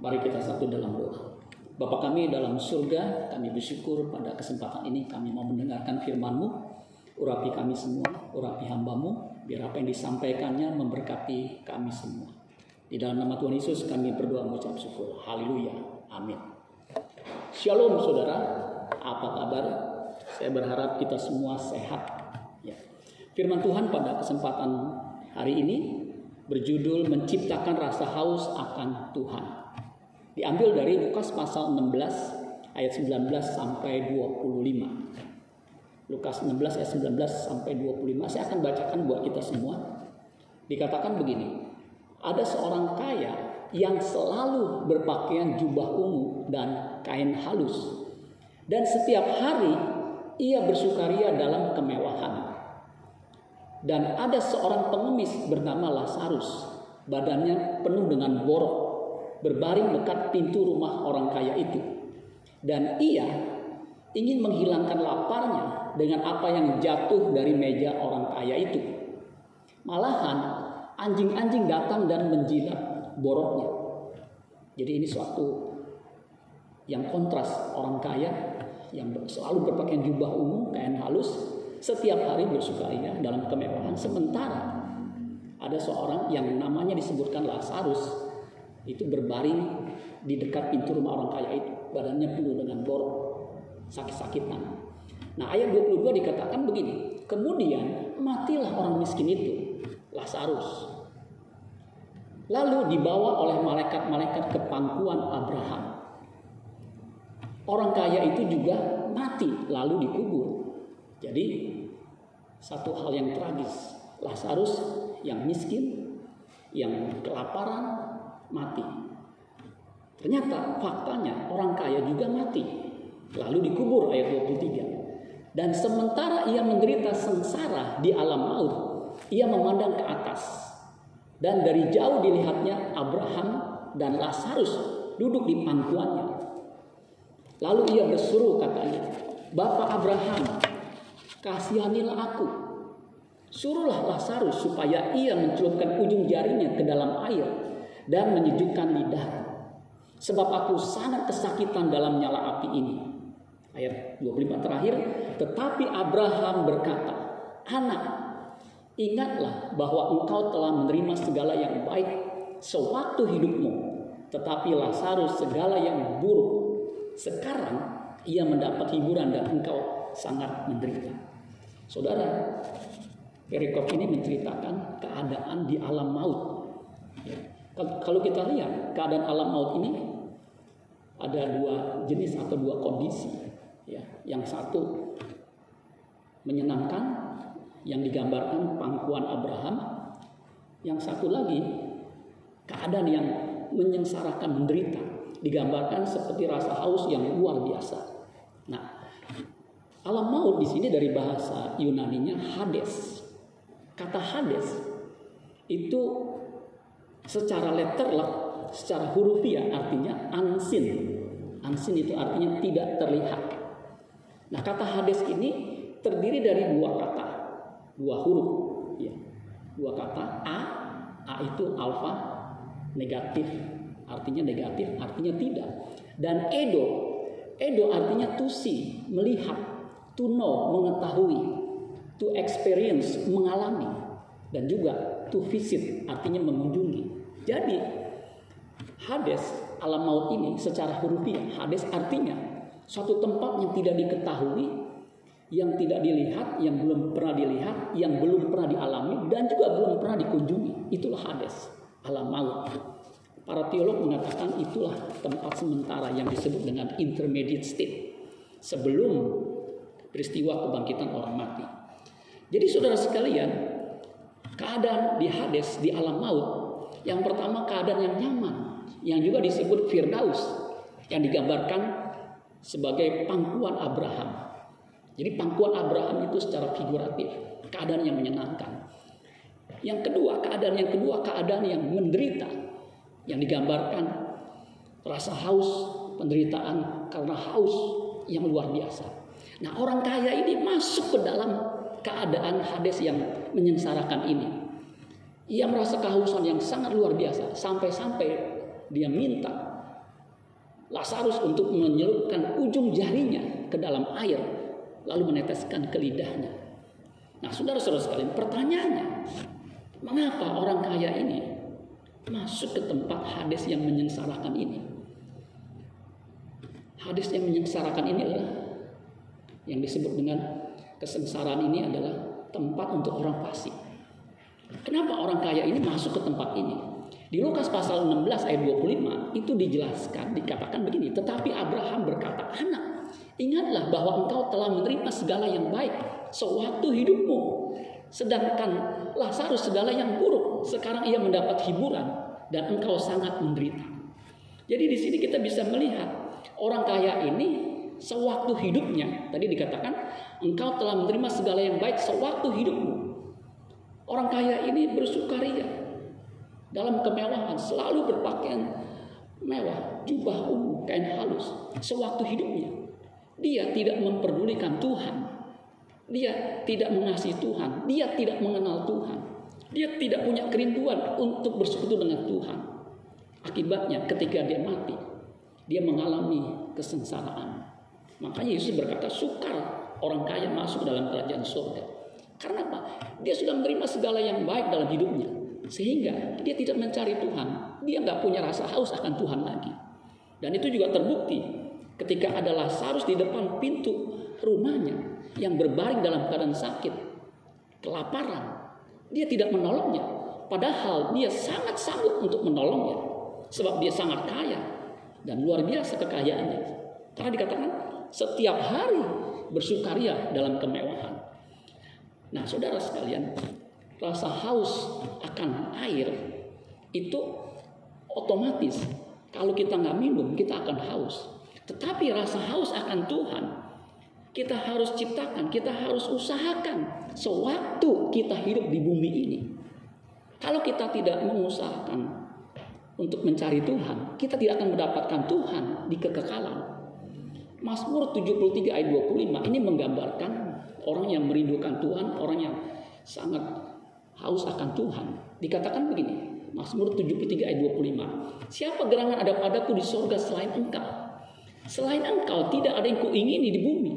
Mari kita satu dalam doa. Bapa kami dalam surga, kami bersyukur pada kesempatan ini kami mau mendengarkan firman-Mu. Urapi kami semua, urapi hambamu, biar apa yang disampaikannya memberkati kami semua. Di dalam nama Tuhan Yesus kami berdoa mengucap syukur. Haleluya. Amin. Shalom saudara, apa kabar? Saya berharap kita semua sehat. Ya. Firman Tuhan pada kesempatan hari ini berjudul menciptakan rasa haus akan Tuhan. Diambil dari Lukas pasal 16 ayat 19 sampai 25. Lukas 16 ayat 19 sampai 25. Saya akan bacakan buat kita semua. Dikatakan begini. Ada seorang kaya yang selalu berpakaian jubah ungu dan kain halus. Dan setiap hari ia bersukaria dalam kemewahan. Dan ada seorang pengemis bernama Lazarus. Badannya penuh dengan borok. Berbaring dekat pintu rumah orang kaya itu. Dan ia ingin menghilangkan laparnya dengan apa yang jatuh dari meja orang kaya itu. Malahan anjing-anjing datang dan menjilat boroknya. Jadi ini suatu yang kontras orang kaya yang selalu berpakaian jubah ungu, kain halus, setiap hari bersukaria dalam kemewahan. Sementara ada seorang yang namanya disebutkan Lazarus itu berbaring di dekat pintu rumah orang kaya itu, badannya penuh dengan borok, sakit-sakitan. Nah ayat 22 dikatakan begini. Kemudian matilah orang miskin itu. Lazarus. Lalu dibawa oleh malaikat-malaikat ke pangkuan Abraham. Orang kaya itu juga mati lalu dikubur. Jadi satu hal yang tragis. Lazarus yang miskin, yang kelaparan, mati. Ternyata faktanya orang kaya juga mati. Lalu dikubur ayat 23. Dan sementara ia menderita sengsara di alam maut, ia memandang ke atas. Dan dari jauh dilihatnya Abraham dan Lazarus duduk di pangkuannya. Lalu ia bersuruh katanya, Bapak Abraham, kasihanilah aku. Suruhlah Lazarus supaya ia mencelupkan ujung jarinya ke dalam air dan menyejukkan lidah. Sebab aku sangat kesakitan dalam nyala api ini. Ayat 25 terakhir, tetapi Abraham berkata, "Anak, ingatlah bahwa engkau telah menerima segala yang baik sewaktu hidupmu, tetapi Lazarus segala yang buruk. Sekarang ia mendapat hiburan dan engkau sangat menderita." Saudara, perikop ini menceritakan keadaan di alam maut. Ya. Kalau kita lihat keadaan alam maut ini ada dua jenis atau dua kondisi. Ya, yang satu menyenangkan yang digambarkan pangkuan Abraham. Yang satu lagi keadaan yang menyengsarakan menderita digambarkan seperti rasa haus yang luar biasa. Nah, alam maut di sini dari bahasa Yunaninya Hades. Kata Hades itu secara letterlah, secara hurufiah artinya ansin. Ansin itu artinya tidak terlihat. Nah kata Hades ini terdiri dari dua kata, dua huruf. Ya. Dua kata A, A itu alfa negatif, artinya negatif, artinya tidak. Dan Edo, Edo artinya to see, melihat, to know, mengetahui, to experience, mengalami, dan juga to visit, artinya mengunjungi. Jadi Hades alam maut ini secara hurufiah Hades artinya Suatu tempat yang tidak diketahui, yang tidak dilihat, yang belum pernah dilihat, yang belum pernah dialami, dan juga belum pernah dikunjungi. Itulah Hades, alam maut. Para teolog mengatakan itulah tempat sementara yang disebut dengan intermediate state. Sebelum peristiwa kebangkitan orang mati. Jadi saudara sekalian, keadaan di Hades, di alam maut, yang pertama keadaan yang nyaman, yang juga disebut Firdaus, yang digambarkan sebagai pangkuan Abraham. Jadi pangkuan Abraham itu secara figuratif, keadaan yang menyenangkan. Yang kedua, keadaan yang kedua, keadaan yang menderita. Yang digambarkan rasa haus, penderitaan karena haus yang luar biasa. Nah orang kaya ini masuk ke dalam keadaan Hades yang menyengsarakan ini. Ia merasa kehausan yang sangat luar biasa. Sampai-sampai dia minta Lazarus untuk menyelupkan ujung jarinya ke dalam air lalu meneteskan ke lidahnya. Nah, saudara-saudara sekalian, pertanyaannya, mengapa orang kaya ini masuk ke tempat hadis yang menyengsarakan ini? Hadis yang menyengsarakan ini adalah yang disebut dengan kesengsaraan ini adalah tempat untuk orang fasik. Kenapa orang kaya ini masuk ke tempat ini? Di Lukas pasal 16 ayat 25 itu dijelaskan, dikatakan begini, tetapi Abraham berkata, anak, ingatlah bahwa engkau telah menerima segala yang baik sewaktu hidupmu. Sedangkan Lazarus segala yang buruk, sekarang ia mendapat hiburan dan engkau sangat menderita. Jadi di sini kita bisa melihat orang kaya ini sewaktu hidupnya, tadi dikatakan engkau telah menerima segala yang baik sewaktu hidupmu. Orang kaya ini bersukaria, dalam kemewahan, selalu berpakaian mewah, jubah ungu, kain halus, sewaktu hidupnya. Dia tidak memperdulikan Tuhan. Dia tidak mengasihi Tuhan. Dia tidak mengenal Tuhan. Dia tidak punya kerinduan untuk bersekutu dengan Tuhan. Akibatnya ketika dia mati, dia mengalami kesengsaraan. Makanya Yesus berkata, sukar orang kaya masuk dalam kerajaan surga. Karena apa? Dia sudah menerima segala yang baik dalam hidupnya. Sehingga dia tidak mencari Tuhan. Dia nggak punya rasa haus akan Tuhan lagi. Dan itu juga terbukti ketika ada Lazarus di depan pintu rumahnya yang berbaring dalam keadaan sakit, kelaparan. Dia tidak menolongnya. Padahal dia sangat sanggup untuk menolongnya. Sebab dia sangat kaya dan luar biasa kekayaannya. Karena dikatakan setiap hari bersukaria dalam kemewahan. Nah, saudara sekalian, rasa haus akan air itu otomatis kalau kita nggak minum kita akan haus. Tetapi rasa haus akan Tuhan kita harus ciptakan, kita harus usahakan sewaktu kita hidup di bumi ini. Kalau kita tidak mengusahakan untuk mencari Tuhan, kita tidak akan mendapatkan Tuhan di kekekalan. Mazmur 73 ayat 25 ini menggambarkan orang yang merindukan Tuhan, orang yang sangat haus akan Tuhan. Dikatakan begini, Mazmur 73 ayat 25. Siapa gerangan ada padaku di sorga selain engkau? Selain engkau tidak ada yang kuingini di bumi.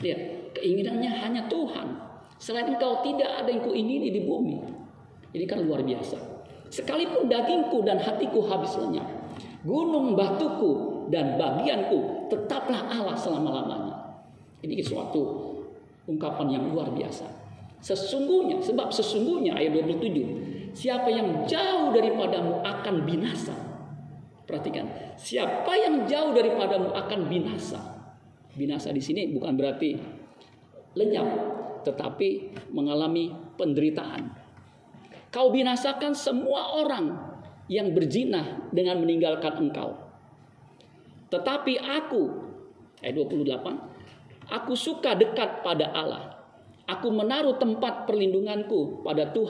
Lihat, keinginannya hanya Tuhan. Selain engkau tidak ada yang kuingini di bumi. Ini kan luar biasa. Sekalipun dagingku dan hatiku habis lenyap. Gunung batuku dan bagianku tetaplah Allah selama-lamanya. Ini suatu ungkapan yang luar biasa. Sesungguhnya, sebab sesungguhnya ayat 27, siapa yang jauh daripadamu akan binasa. Perhatikan, siapa yang jauh daripadamu akan binasa. Binasa di sini bukan berarti lenyap, tetapi mengalami penderitaan. Kau binasakan semua orang yang berjinah dengan meninggalkan engkau. Tetapi aku, ayat 28, aku suka dekat pada Allah. Aku menaruh tempat perlindunganku pada Tuhan